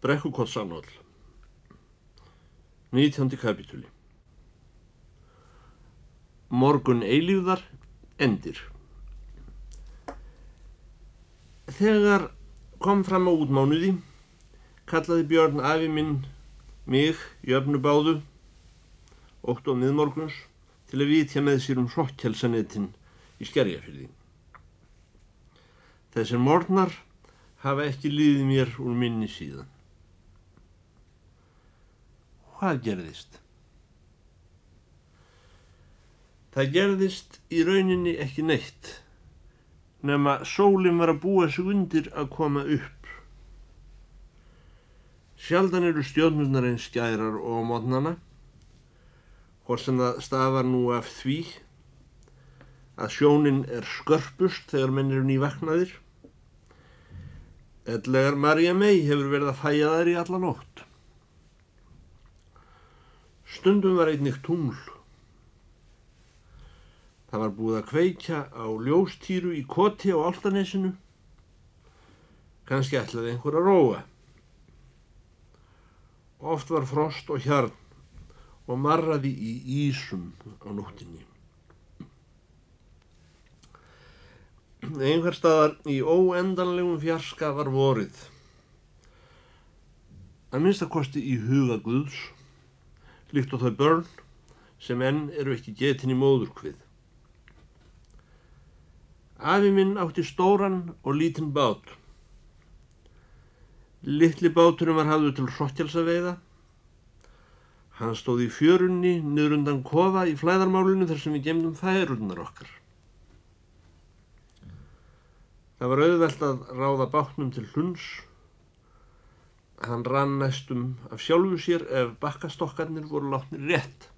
Brekkukottsannál 19. kapitúli Morgun eilíðar endir. Þegar kom fram á útmánuði kallaði Björn afi minn mig, jöfnubáðu ótt og miðmorguns til að vitja með sér um hrottjelsanetinn í skerjafyrði Þessir morgnar hafa ekki líðið mér úr minni síðan Hvað gerðist? Það gerðist í rauninni ekki neitt nema sólinn var að búa sig undir að koma upp. Sjaldan eru stjórnurnar einn skærar og mótnana, hvort sem það stafar nú af því að sjónin er skörpust þegar menn eru nývaknaðir. Ellegar Marja mei hefur verið að fæja þær í alla nótt. Stundum var einnig tungl. Það var búið að kveikja á ljóstýru í koti á Altanesinu. Kanski ætlaði einhver að róa. Oft var frost og hjarn og marraði í ísum á nóttinni. Einhver staðar í óendanlegum fjarska var vorið. Að minnstakosti í huga Guðs líkt og þau börn sem enn eru ekki getin í móðurkvið. Afi minn átti stóran og lítinn bát. Littli báturum var hafður til hrottjálsaveiða. Hann stóð í fjörunni niður undan kofa í flæðarmálinu þar sem við gemdum færurnar okkar. Það var auðvelt að ráða bátnum til hluns Hann rann næstum af sjálfu sér ef bakkastokkarnir voru látnir rétt.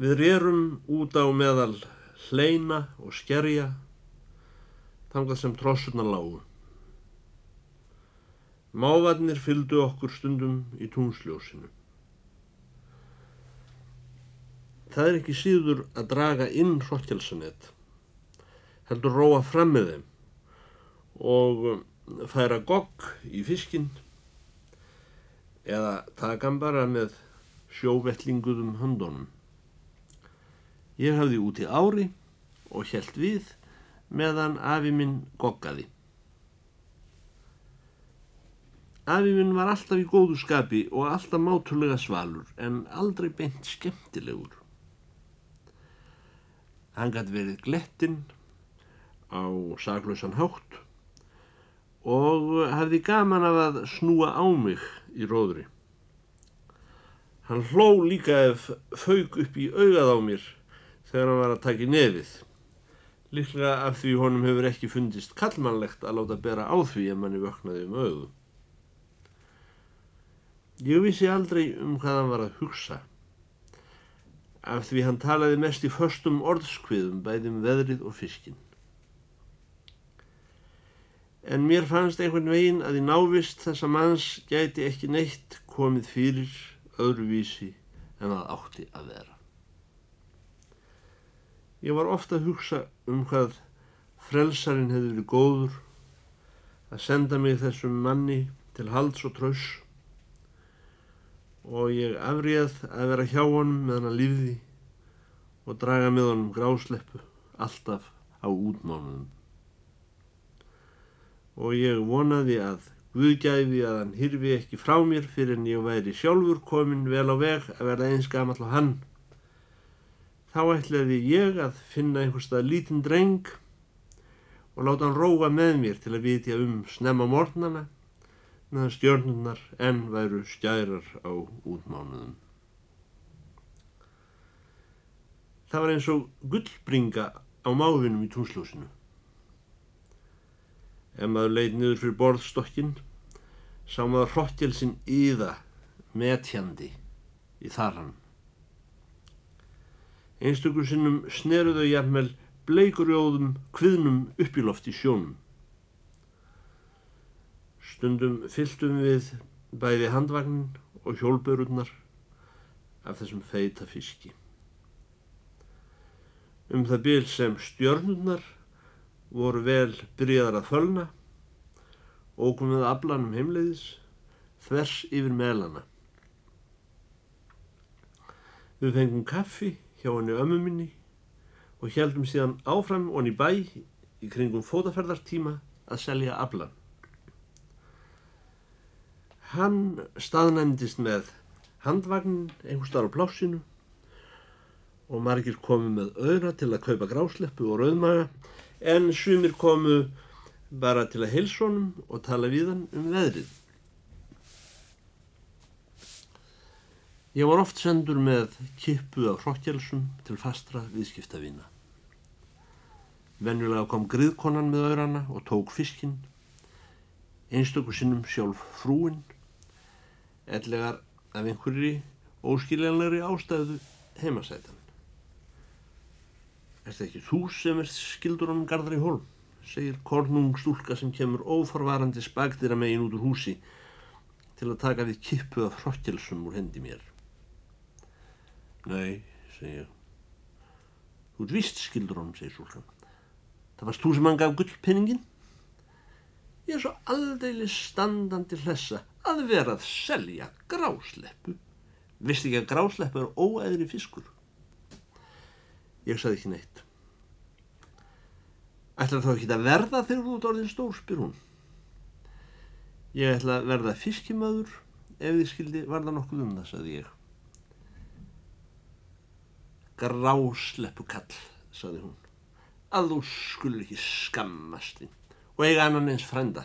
Við rerum út á meðal hleina og skerja þangað sem trossurna lágu. Mávarnir fylgdu okkur stundum í túnsljósinu. Það er ekki síður að draga inn hrottjelsanett, heldur róa fram með þeim og færa gogg í fiskinn eða taka hann bara með sjóvellinguðum höndunum. Ég hafði úti ári og helt við meðan afi minn goggaði. Afi minn var alltaf í góðu skapi og alltaf mátulega svalur en aldrei beint skemmtilegur. Hann gæti verið glettinn á saglausan hátt og hafði gaman af að snúa á mig í róðri. Hann hló líka ef fauk upp í augað á mér þegar hann var að taka í nefið. Líklega af því honum hefur ekki fundist kallmannlegt að láta bera á því ef manni vöknaði um auðu. Ég vissi aldrei um hvað hann var að hugsa. Af því hann talaði mest í förstum orðskviðum bæðum veðrið og fiskinn en mér fannst einhvern veginn að í návist þessa manns gæti ekki neitt komið fyrir öðruvísi en að átti að vera. Ég var ofta að hugsa um hvað frelsarin hefði verið góður að senda mig þessum manni til halds og tröss og ég afríð að vera hjá honum meðan að lífði og draga með honum grásleppu alltaf á útmánunum og ég vonaði að Guðgæfi að hann hyrfi ekki frá mér fyrir en ég væri sjálfur komin vel á veg að verða eins gamall á hann. Þá ætlaði ég að finna einhverstað lítinn dreng og láta hann róa með mér til að vitja um snemma mornana meðan stjörnurnar enn væru stjærar á útmánuðum. Það var eins og gullbringa á máfinum í túnsljósinu ef maður leið niður fyrir borðstokkin sá maður hrottjelsinn íða metjandi í þarran. Einstökur sinnum sneruðu jafnvel bleikurjóðum kviðnum upp í loft í sjónum. Stundum fylltum við bæði handvagnin og hjólbörurnar af þessum feita fiski. Um það byrj sem stjörnurnar voru vel byrjaðar að fölna ókum við aflanum heimleiðis, þvers yfir meðlana. Við fengum kaffi hjá henni ömmu minni og heldum síðan áfram og henni bæ í kringum fótaferðartíma að selja aflan. Hann staðnæmdist með handvagnin einhver starf á plásinu og margir komu með auðra til að kaupa grásleppu og rauðmaga en sumir komu bara til að heilsónum og tala við hann um veðrið. Ég var oft sendur með kippu af hrokkjálsum til fastra viðskiptavina. Venjulega kom griðkonan með auðrana og tók fiskinn, einstöku sinnum sjálf frúinn, ellegar af einhverju óskiljanlegri ástæðu heimasætan. Er þetta ekki þú sem er skildur honum gardar í hólm? segir kornung stúlka sem kemur ófarvarandi spagdira megin út úr húsi til að taka við kippu af hrokkjálsum úr hendi mér. Nei, segja. Þú ert vist skildur honum, segir Súlkan. Það varst þú sem hann gaf gullpenningin? Ég er svo aldrei standandi hlessa að vera að selja grásleppu. Vist ekki að grásleppu er óæðri fiskur? Ég saði ekki neitt. Ætlar þá ekki að verða þegar þú ert orðin stór, spyr hún. Ég ætla að verða fiskimöður ef þið skildi varða nokkuð um það, saði ég. Grásleppu kall, saði hún, að þú skulur ekki skammast þín og eiga annan eins frenda.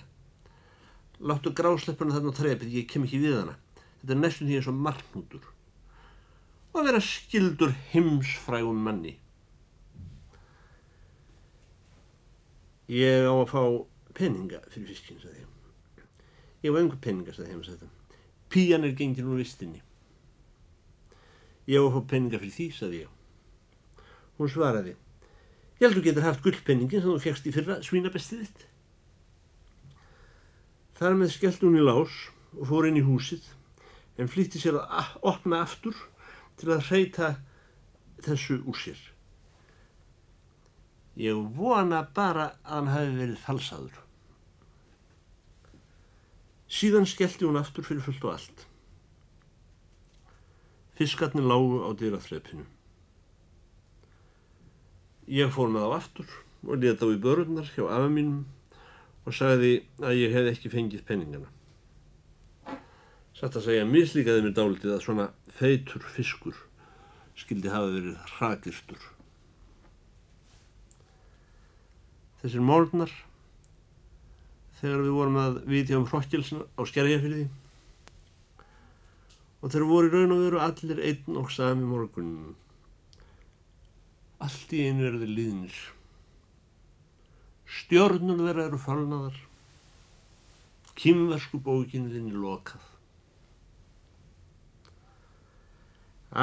Láttu grásleppuna þarna á trefið, ég kem ekki við hana. Þetta er næstum því eins og margnútur. Og að vera skildur heimsfrægum manni. Ég á að fá peninga fyrir fiskinn, saði ég. Ég á einhver peninga, saði heimsættan. Píjan er gengin úr vistinni. Ég á að fá peninga fyrir því, saði ég. Hún svaraði, ég held að þú getur haft gullpenningin sem þú fegst í fyrra svínabestið þitt. Þar með skellt hún í lás og fór inn í húsið en flýtti sér að opna aftur til að reyta þessu úr sér. Ég vona bara að hann hafi verið falsaður. Síðan skellti hún aftur fyrir fullt og allt. Fiskarnir lágu á dýraþreipinu. Ég fór með á aftur og leta á í börurnar hjá afa mínum og sagði að ég hef ekki fengið penningana. Satt að segja mislíkaði mér dálitið að svona feitur fiskur skildi hafa verið hrakirstur. Þessir málnar þegar við vorum að vitja um hrokkjelsin á skerjafyrði og þeir voru í raun og veru allir einn og sami morgunin Allt í einu eru þeir líðnir. Stjórnur þeirra eru falnaðar. Kymversku bókinniðinni lokað.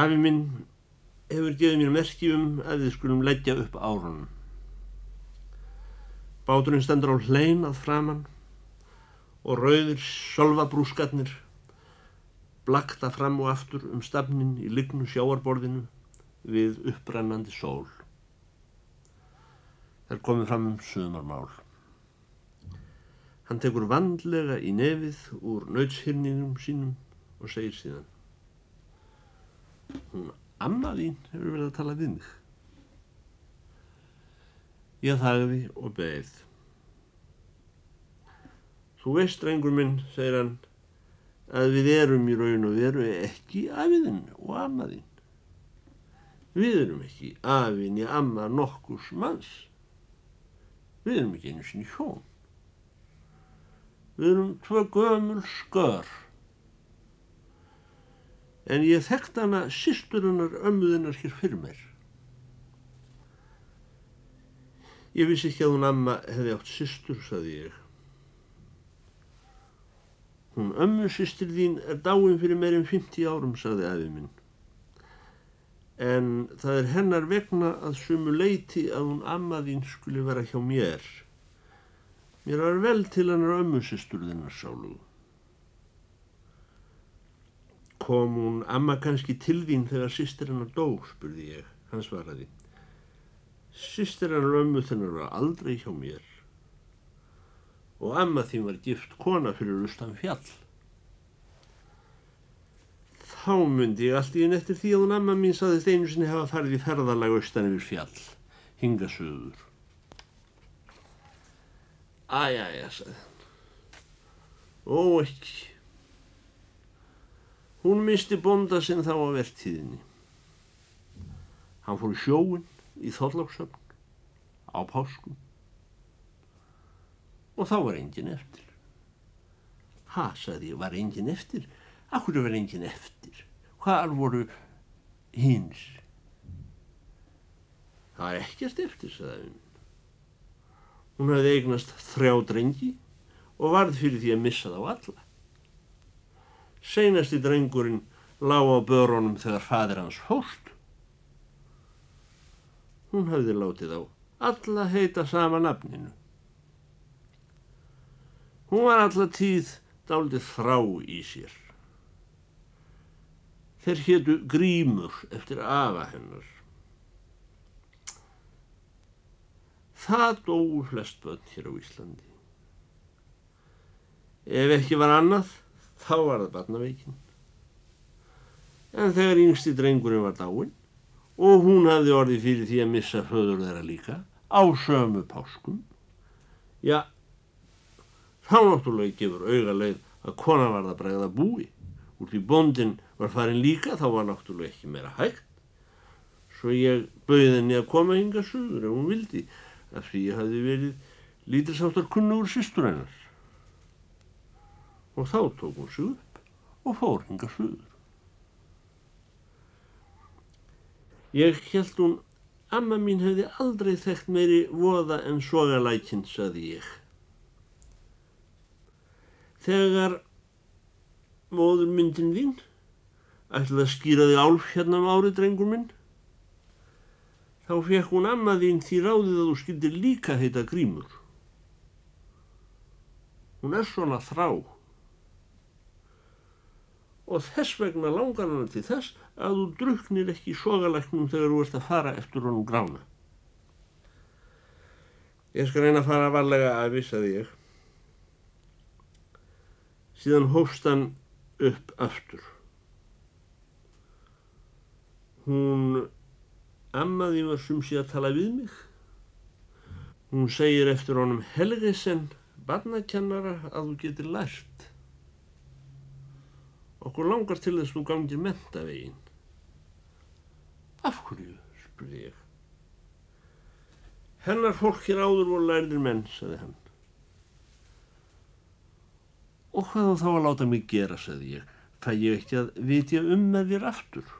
Afi minn hefur gefið mér merki um að við skulum leggja upp árunum. Báturinn stendur á hlein að framann og rauðir solvabrúskatnir blakta fram og aftur um stafnin í lignu sjáarborðinu við upprennandi sól. Er komið fram um sömarmál. Hann tekur vandlega í nefið úr nautshyrningum sínum og segir síðan Hún amma þín hefur verið að tala við mig. Ég þagði og beð. Þú veist, drengur minn, segir hann, að við erum í raun og veru ekki afiðinn og ammaðinn. Við erum ekki afinn í amma nokkurs manns. Við erum ekki einu sinni hjón. Við erum tvö gömul skör. En ég þekkt hana sýsturinnar ömmuðinnar hér fyrir mér. Ég vissi ekki að hún amma hefði átt sýstur, saði ég. Hún ömmu sýstir þín er dáin fyrir meirinn 50 árum, saði aðið minn en það er hennar vegna að sumu leiti að hún ammaðín skuli vera hjá mér. Mér var vel til hennar ömmusistur þinnar sálu. Kom hún amma kannski til þín þegar sýstir hennar dó, spurði ég, hann svaraði. Sýstir hennar ömmu þinnar var aldrei hjá mér. Og amma þín var gift kona fyrir austan fjall. Þá myndi ég allt í einn eftir því að hún amma mín saðist einu sinni hafa farið í ferðalag austan yfir fjall, hingasöður. Æja, æja, sagði hann. Ó, ekki. Hún misti bonda sinn þá á vertíðinni. Hann fór í sjóin í Þorláksöfn á páskum og þá var engin eftir. Ha, sagði ég, var engin eftir? Akkur var engin eftir? Hvar voru hins? Það var ekkert eftir, sagði hún. Hún hafði eignast þrjá drengi og varð fyrir því að missa þá alla. Seinasti drengurinn lág á börunum þegar fadir hans hóst. Hún hafði látið á alla heita sama nafninu. Hún var alla tíð dálitið þrá í sér. Þeir hétu grímur eftir afa hennar. Það dói flest bönn hér á Íslandi. Ef ekki var annað, þá var það barnaveikin. En þegar yngsti drengurinn var dáin og hún hafði orðið fyrir því að missa föður þeirra líka á sömu páskum, já, Þá náttúrulega gefur auga leið að kona var það bregða búi. Úr því bondin var farin líka þá var náttúrulega ekki meira hægt. Svo ég bauði henni að koma hinga söður ef hún vildi af því ég hafi verið lítilsáttar kunnugur sýstur hennar. Og þá tók hún sig upp og fór hinga söður. Ég held hún, amma mín hefði aldrei þekkt meiri voða en sogalækinn, saði ég. Þegar móður myndin þín ætlaði að skýra þig álf hérna um árið, drengur minn, þá fekk hún amma þín því ráðið að þú skildir líka heita grímur. Hún er svona þrá og þess vegna langar hann til þess að þú druknir ekki í sogalæknum þegar þú ert að fara eftir honum grána. Ég skal reyna að fara varlega að vissaði ég síðan hófst hann upp aftur. Hún ammaði var sumsi að tala við mig. Hún segir eftir honum Helgesen, barnakennara, að þú getur lært. Okkur langar til þess að þú gangir mentavegin. Af hverju, spurði ég. Hennar fólk hér áður voru lærðir menn, saði hann. Og hvað þá að láta mig gera, segði ég, fæ ég ekki að vitja um með þér aftur.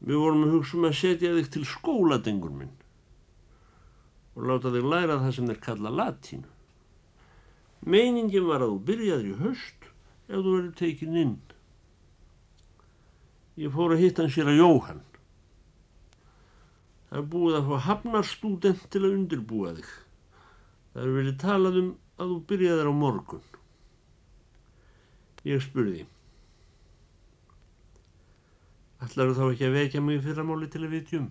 Við vorum að hugsa um að setja þig til skóladengur minn og láta þig læra það sem þeir kalla latínu. Meiningin var að þú byrjaður í höst ef þú verður tekin inn. Ég fór að hitta hans sér að Jóhann. Það er búið að fá hafnarstúdent til að undirbúa þig. Það eru verið talað um að þú byrjaðir á morgun. Ég spurði. Ætlar þú þá ekki að vekja mig fyrramáli til að vitjum?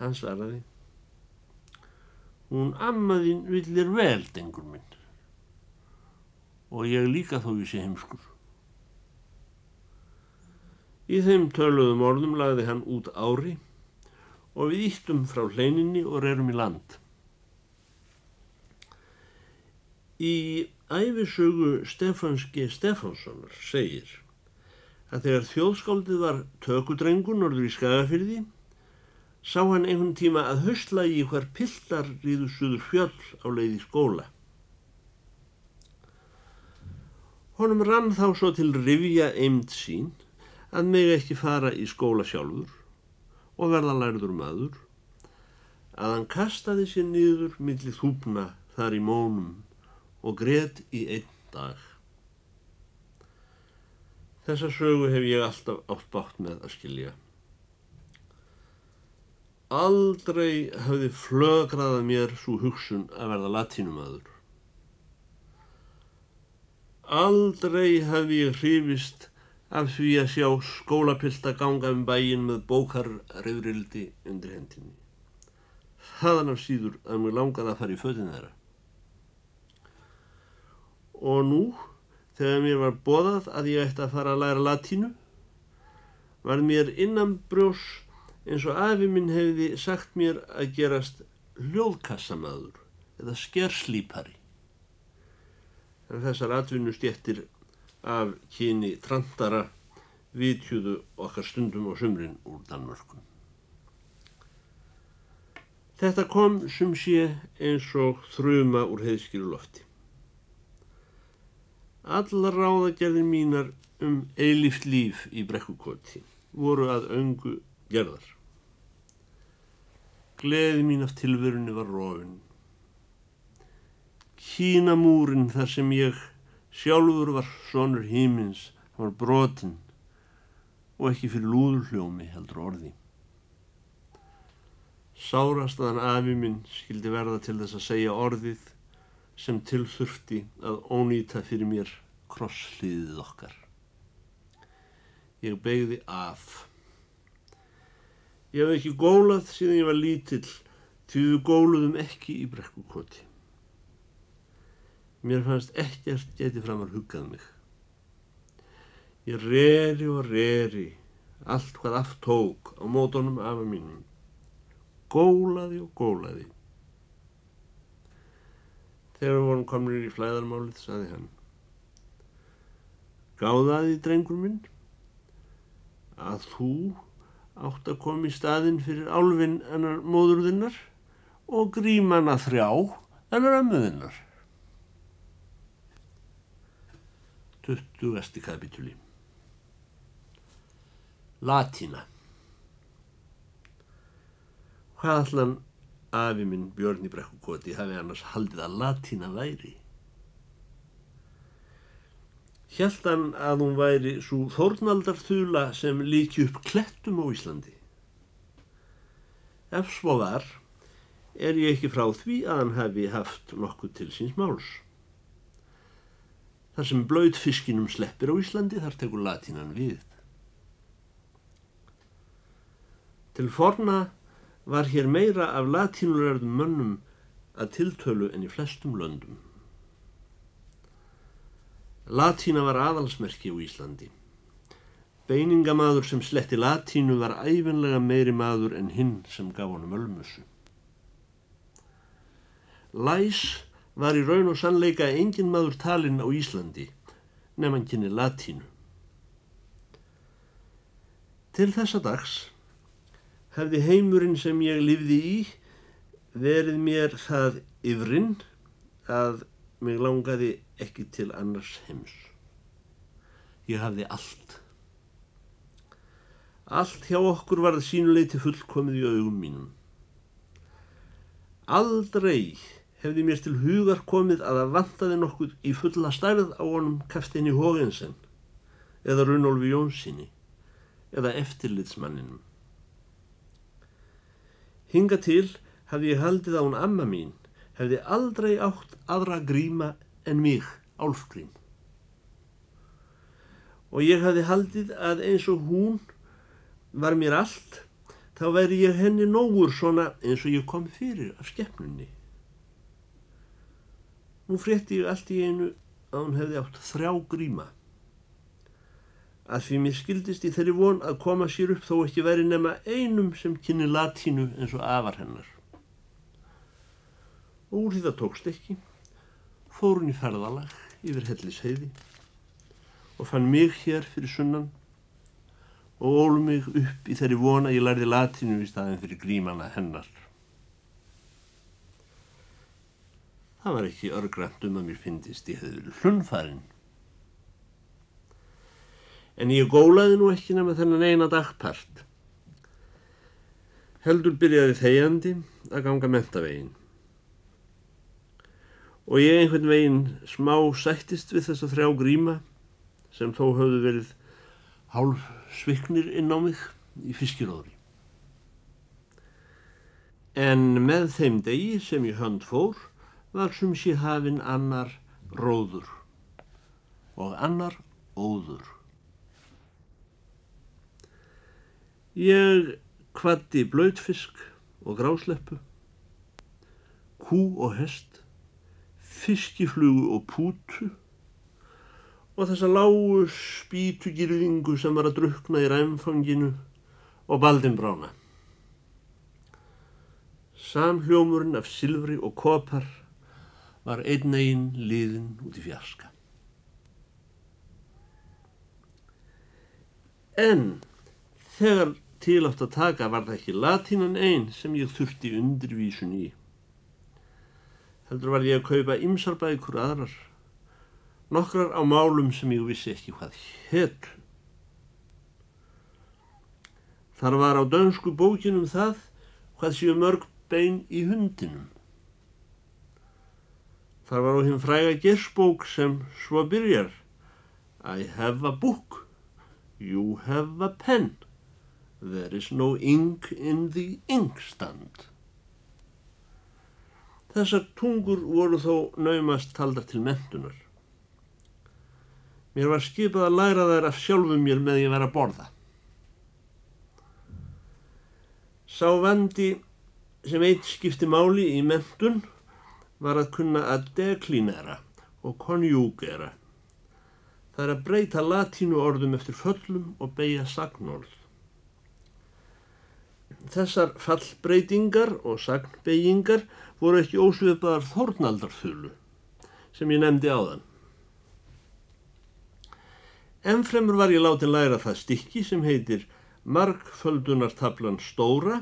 Hann svaraði. Hún ammaðinn villir vel, dengur minn. Og ég líka þó ég sé heimskur. Í þeim töluðum orðum lagði hann út ári og við íttum frá hleininni og rerum í land. Í æfisögu Stefans G. Stefanssonar segir að þegar þjóðskáldið var tökudrengur norður í Skagafyrði sá hann einhvern tíma að höstlægi hver pillar ríðu suður fjöll á leið í skóla. Honum rann þá svo til rivja eimt sín að mig ekki fara í skóla sjálfur og verða lærður maður að hann kastaði sér niður millir þúpna þar í mónum og greiðt í einn dag. Þessa sögu hef ég alltaf átt bátt með að skilja. Aldrei hafði flögraða mér svo hugsun að verða latínumadur. Aldrei hafði ég hrifist af því að sjá skólapilta ganga um bæin með bókarröðrildi undir hendinni. þaðan af síður að mér langaði að fara í fötin þeirra. Og nú, þegar mér var bóðað að ég ætti að fara að læra latínu, var mér innan brjós eins og afi minn hefði sagt mér að gerast hljóðkassamaður eða skerslýpari. En þessar atvinnustjettir af kyni trantara vitjuðu okkar stundum og sumrin úr Danmörkun. Þetta kom sem sé eins og þruma úr heiðskýru lofti. Allar ráðagerðin mínar um eilift líf í brekkukoti voru að öngu gerðar. Gleði mín af tilverunni var rófin. Kínamúrin þar sem ég sjálfur var sonur hímins var brotin og ekki fyrir lúðurhljómi heldur orði. Sárastaðan afi minn skildi verða til þess að segja orðið sem tilþurfti að ónýta fyrir mér krosslíðið okkar. Ég begði af. Ég hef ekki gólað síðan ég var lítill því við góluðum ekki í brekkukoti. Mér fannst ekkert geti framar huggað mig. Ég reri og reri allt hvað aftók á mótonum afa mínum. Gólaði og gólaði. Þegar við vorum komin í flæðarmálið, saði hann. Gáðaði, drengur minn, að þú átt að koma í staðin fyrir álfinn ennar móðurðinnar og gríman að þrjá ennar ömmuðinnar. 20. kapitúli Latína Hvað allan afi minn Björn í brekkukoti hafi annars haldið að latína væri? Hjaldan að hún væri svo þórnaldarþula sem líki upp klettum á Íslandi. Ef svo var, er ég ekki frá því að hann hafi haft nokkuð til síns máls. Þar sem blöyt fiskinum sleppir á Íslandi þar tekur latínan við. Til forna var hér meira af latínulærðum mönnum að tiltölu en í flestum löndum. Latína var aðalsmerki á Íslandi. Beiningamadur sem sletti latínu var æfinlega meiri maður en hinn sem gaf honum ölmusu. Læs var í raun og sannleika engin maður talinn á Íslandi nefn hann kynni latínu. Til þessa dags hefði heimurinn sem ég lifði í verið mér það yfrinn að mig langaði ekki til annars heims. Ég hafði allt. Allt hjá okkur var það sínuleiti fullkomið í augum mínum. Aldrei hefði mér til hugar komið að það vantaði nokkuð í fulla stærð á honum Kaftinni Hógensen eða Runolfi Jónssoni eða eftirlitsmanninum. Hinga til hafði ég haldið á hún amma mín, hefði aldrei átt aðra gríma en mig, álfgrím. Og ég hafði haldið að eins og hún var mér allt, þá væri ég henni nógur svona eins og ég kom fyrir af skeppnunni. Nú frétti ég allt í einu að hún hefði átt þrjá gríma að því mér skildist í þeirri von að koma sér upp þó ekki veri nema einum sem kynni latínu eins og afar hennar. Og úr því það tókst ekki, fór hún í ferðalag yfir hellisheiði og fann mig hér fyrir sunnan og ólu mig upp í þeirri von að ég lærði latínu í staðin fyrir grímana hennar. Það var ekki örgrænt um að mér finnist ég hefði hlunfarinn en ég gólaði nú ekki nema þennan eina dagpart. Heldur byrjaði þegjandi að ganga mentavegin. Og ég einhvern veginn smá sættist við þess að þrjá gríma sem þó höfðu verið hálf sviknir inn á mig í fiskiróðri. En með þeim degi sem ég hönd fór var sem sé hafinn annar róður og annar óður. Ég kvatti blöytfisk og grásleppu kú og hest, fiskiflugu og pútu og þessa lágu spítugirðingu sem var að drukna í ræmfanginu og baldin brána. Samhljómurinn af silfri og kopar var einn eginn liðin út í fjarska. En þegar til átt að taka var það ekki latínan einn sem ég þurfti undirvísun í. Heldur var ég að kaupa ymsarbækur aðrar, nokkrar á málum sem ég vissi ekki hvað hér. Þar var á dönsku bókinum það hvað séu mörg bein í hundinum. Þar var á hinn fræga gersbók sem svo byrjar I have a book, you have a pen. There is no ink in the inkstand. Þessar tungur voru þó naumast taldar til mentunar. Mér var skipað að læra þær af sjálfum mér með ég vera að borða. Sá vandi sem eitt skipti máli í mentun var að kunna að deklínera og konjúgera. Það er að breyta latínu orðum eftir föllum og beigja sagnorð. Þessar fallbreytingar og sagnbeygingar voru ekki ósviðbaðar þórnaldarþulu sem ég nefndi á þann. Ennfremur var ég látið læra það stykki sem heitir Markföldunartablan stóra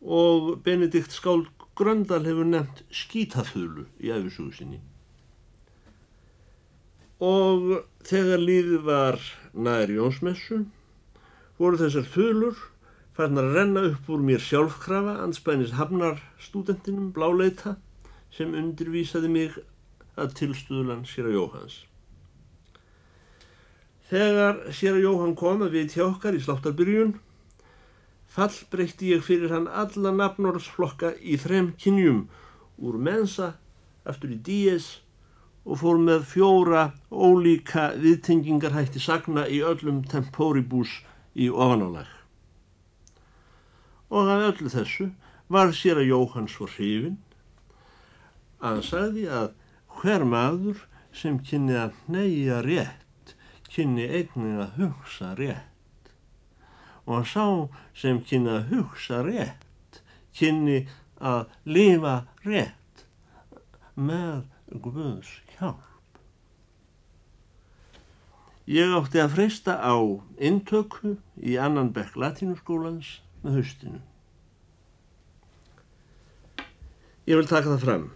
og Benedikt Skál Gröndal hefur nefnt skítaþulu í æfisugusinni. Og þegar líðið var nær Jónsmessu voru þessar þulur fann að renna upp úr mér sjálfkrafa anspænis hafnar stúdentinum Bláleita sem undirvísaði mig að tilstuðlan Sýra Jóhans. Þegar Sýra Jóhann kom að við tjókkar í sláttarbyrjun fall breytti ég fyrir hann alla nafnorðsflokka í þrem kynjum úr mensa aftur í díes og fór með fjóra ólíka viðtengingarhætti sagna í öllum tempóribús í ofanálag. Og af öllu þessu var sér að Jóhann svo hrifin að hann sagði að hver maður sem kynni að neyja rétt kynni einnig að hugsa rétt og sá sem kynni að hugsa rétt kynni að lifa rétt með Guðs hjálp. Ég átti að freysta á intöku í annan bekk latínuskólans með haustinu. Ég vil taka það fram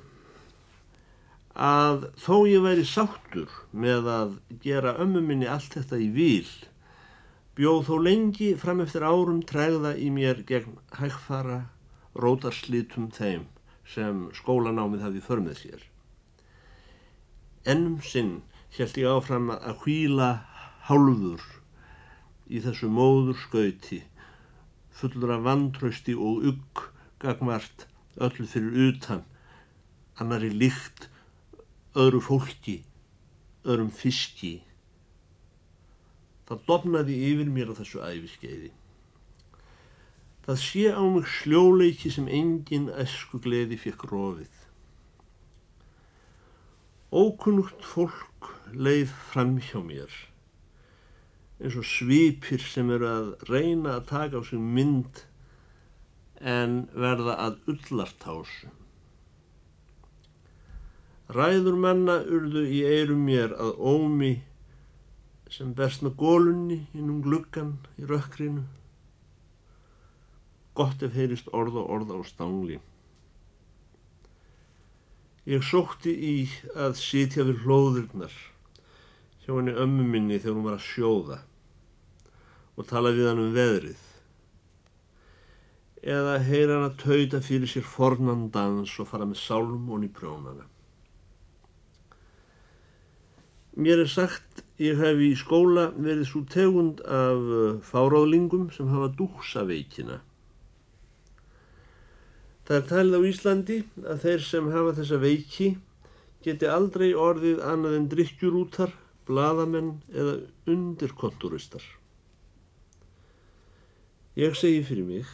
að þó ég væri sáttur með að gera ömmu minni allt þetta í vil, bjóð þó lengi fram eftir árum tregða í mér gegn hægfara rótarslitum þeim sem skólanámið hafi förmið sér. Ennum sinn held ég áfram að hvíla hálfur í þessu móður skauti fullur af vantrausti og ugg gagmart öllu fyrir utan annari líkt öðru fólki öðrum fiski það dofnaði yfir mér á þessu æfiskeiði það sé á mig sljóleiki sem engin esku gleði fekk rofið ókunnugt fólk leið fram hjá mér eins og svipir sem eru að reyna að taka á sig mynd en verða að ullartásu. Ræður manna urðu í eirum mér að ómi sem berst með gólunni innum gluggan í rökkrinu. Gott ef heyrist orð og orð á stangli. Ég sótti í að sitja við hlóðurnar hjá henni ömmu minni þegar hún var að sjóða og tala við hann um veðrið eða heyra hann að tauta fyrir sér fornan dans og fara með sálmón í prjónana. Mér er sagt ég hef í skóla verið svo tegund af uh, fáráðlingum sem hafa dúksaveikina. Það er talið á Íslandi að þeir sem hafa þessa veiki geti aldrei orðið annað en drikkjurútar, bladamenn eða undirkonturistar. Ég segi fyrir mig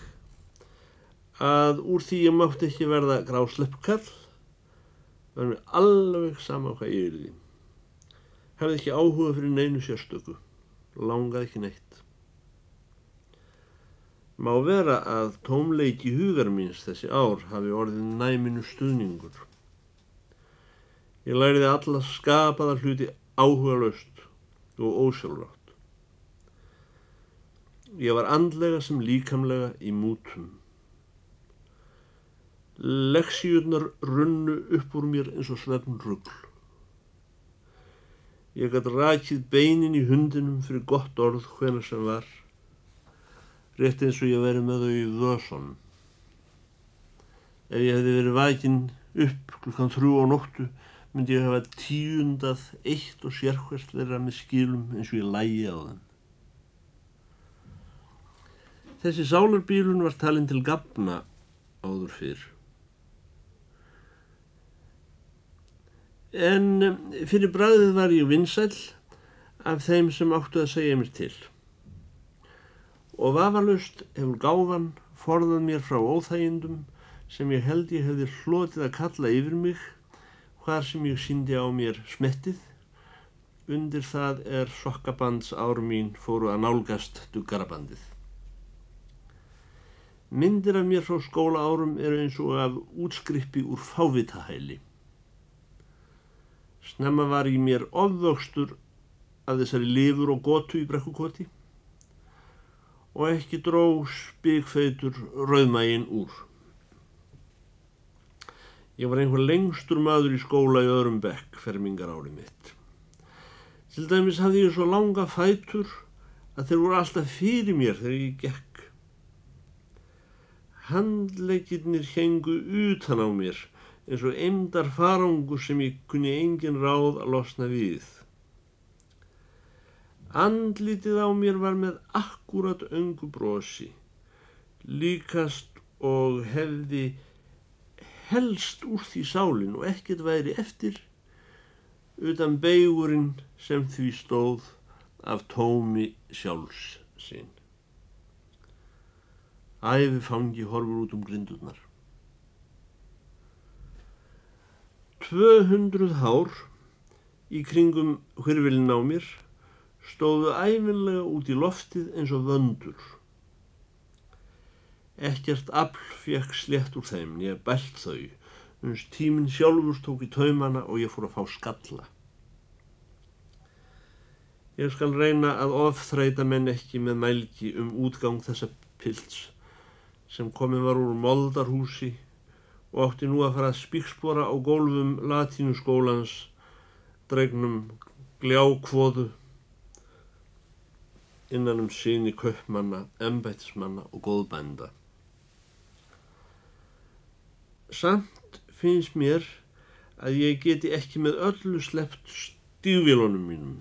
að úr því ég mátti ekki verða grásleppkall var mér alveg sama hvað ég er því. Hefði ekki áhuga fyrir neinu sérstöku, langaði ekki neitt. Má vera að tómleiki hugar míns þessi ár hafi orðið næminu stuðningur. Ég læriði alla skapaða hluti áhuga löst og ósjálfrátt. Ég var andlega sem líkamlega í mútum. Leksíurnar runnu upp úr mér eins og svefn ruggl. Ég gæti rækið beinin í hundinum fyrir gott orð hvena sem var, rétt eins og ég veri með þau í vöðsson. Ef ég hefði verið vækin upp klukkan þrjú á nóttu, myndi ég hafa tíundað eitt og sérhvert þeirra með skilum eins og ég lægi á þeim. Þessi sálarbílun var talin til gafna áður fyrr. En fyrir bræðið var ég vinsæl af þeim sem áttu að segja mér til. Og vafalust hefur gáfan forðað mér frá óþægindum sem ég held ég hefði hlotið að kalla yfir mig hvar sem ég síndi á mér smettið. Undir það er sokkabands ár mín fóru að nálgast duggarabandið. Myndir af mér frá skóla árum eru eins og af útskrippi úr fávitahæli. Snemma var í mér ofvöxtur að þessari lifur og gotu í brekkukoti og ekki dró spikfeitur rauðmægin úr. Ég var einhver lengstur maður í skóla í öðrum bekk fermingar ári mitt. Til dæmis hafði ég svo langa fætur að þeir voru alltaf fyrir mér þegar ég gekk Handleikirnir hengu utan á mér eins og eimdar farangur sem ég kunni engin ráð að losna við. Andlitið á mér var með akkurat öngu brosi, líkast og hefði helst úr því sálinn og ekkert væri eftir utan beigurinn sem því stóð af tómi sjálfs sinn. Æfi fangi horfur út um grindurnar. 200 hár í kringum hvirvilin á mér stóðu æfinlega út í loftið eins og vöndur. Ekkert afl fekk slett úr þeim, ég bælt þau, uns tíminn sjálfur tók í taumana og ég fór að fá skalla. Ég skal reyna að ofþreita menn ekki með mælgi um útgang þessa pilts sem komin var úr moldarhúsi og átti nú að fara að spíkspora á gólfum latínuskólans dregnum gljákvoðu innan um síni köpmanna, embættismanna og góðbænda. Samt finnst mér að ég geti ekki með öllu sleppt stígvílunum mínum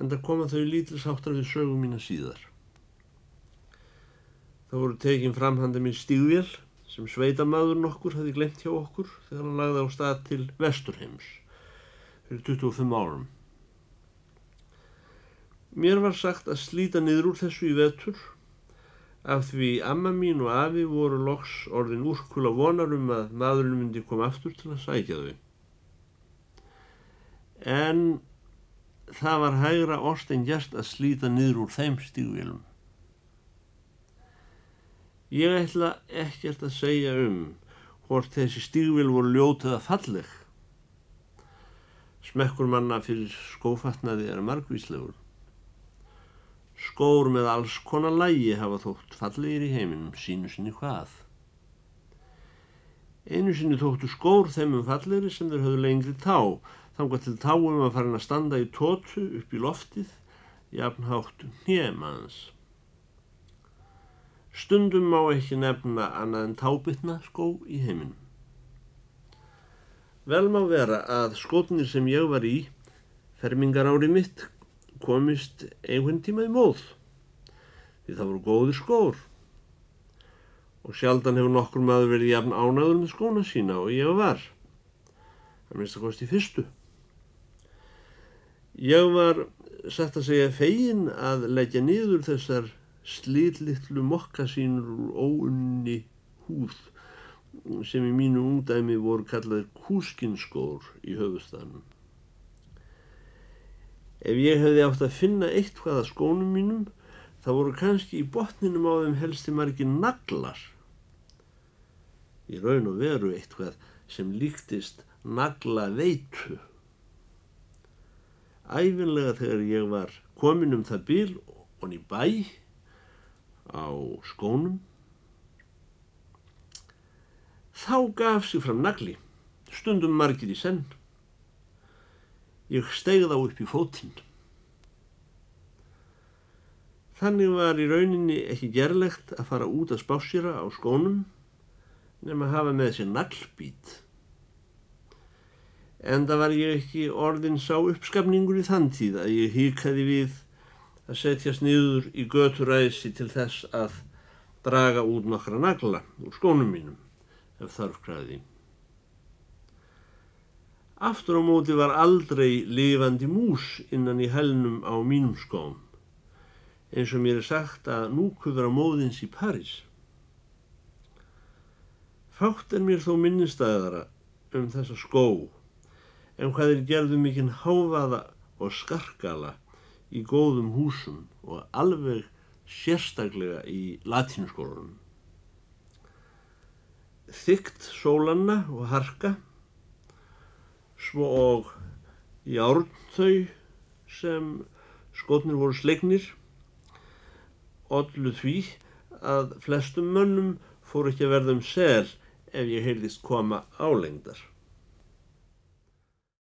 en það koma þau lítilsáttar við sögum mína síðar. Það voru tekin framhanda minn stígvél sem sveitamaður nokkur hefði glemt hjá okkur þegar hann lagði á stað til Vesturheims fyrir 25 árum. Mér var sagt að slíta niður úr þessu í vetur af því amma mín og afi voru loks orðin úrkula vonarum að maðurinn myndi koma aftur til að sækja þau. En það var hægra orst en gert að slíta niður úr þeim stígvélum. Ég ætla ekkert að segja um hvort þessi stígvil voru ljótið að falleg. Smekkur manna fyrir skófatnaði er margvíslegur. Skór með alls konar lægi hafa þótt fallegir í heiminum, sínu sinni hvað. Einu sinni þóttu skór þeim um fallegri sem þeir höfðu lengri tá, þangað til táum að fara að standa í tótu upp í loftið, jafnhátt hnjemaðans. Stundum má ekki nefna annað en tábytna skó í heiminum. Vel má vera að skótnir sem ég var í, fermingar ári mitt, komist einhvern tíma í móð. Því það voru góðir skór. Og sjaldan hefur nokkur maður verið jafn ánaður með skóna sína og ég var. Það minnst að kosti fyrstu. Ég var satt að segja fegin að leggja niður þessar slitlittlu mokkasínur úr óunni húð sem í mínu ungdæmi voru kallaðir kúskinskór í höfustanum. Ef ég hefði átt að finna eitt hvaða skónum mínum, þá voru kannski í botninum á þeim helsti margir naglar. Í raun og veru eitthvað sem líktist nagla veitu. Æfinlega þegar ég var komin um það bíl og í bæ á skónum, þá gaf sig fram nagli, stundum margir í senn. Ég stegð á upp í fótinn. Þannig var í rauninni ekki gerlegt að fara út að spásjara á skónum nema að hafa með sér naglbít. En það var ég ekki orðin sá uppskapningur í þann tíð að ég híkaði við að setjast niður í göturæsi til þess að draga út nokkra nagla úr skónum mínum ef þarf kræði. Aftur á móti var aldrei lifandi mús innan í helnum á mínum skóm eins og mér er sagt að nú kuður á móðins í París. Fátt er mér þó minnistæðara um þessa skó en hvað er gerðu mikinn háfaða og skarkala í góðum húsum og alveg sérstaklega í latínuskólanum. Þygt sólanna og harka, svo og járnþau sem skotnir voru slegnir, ollu því að flestum mönnum fór ekki að verða um sel ef ég heyrðist koma álengdar.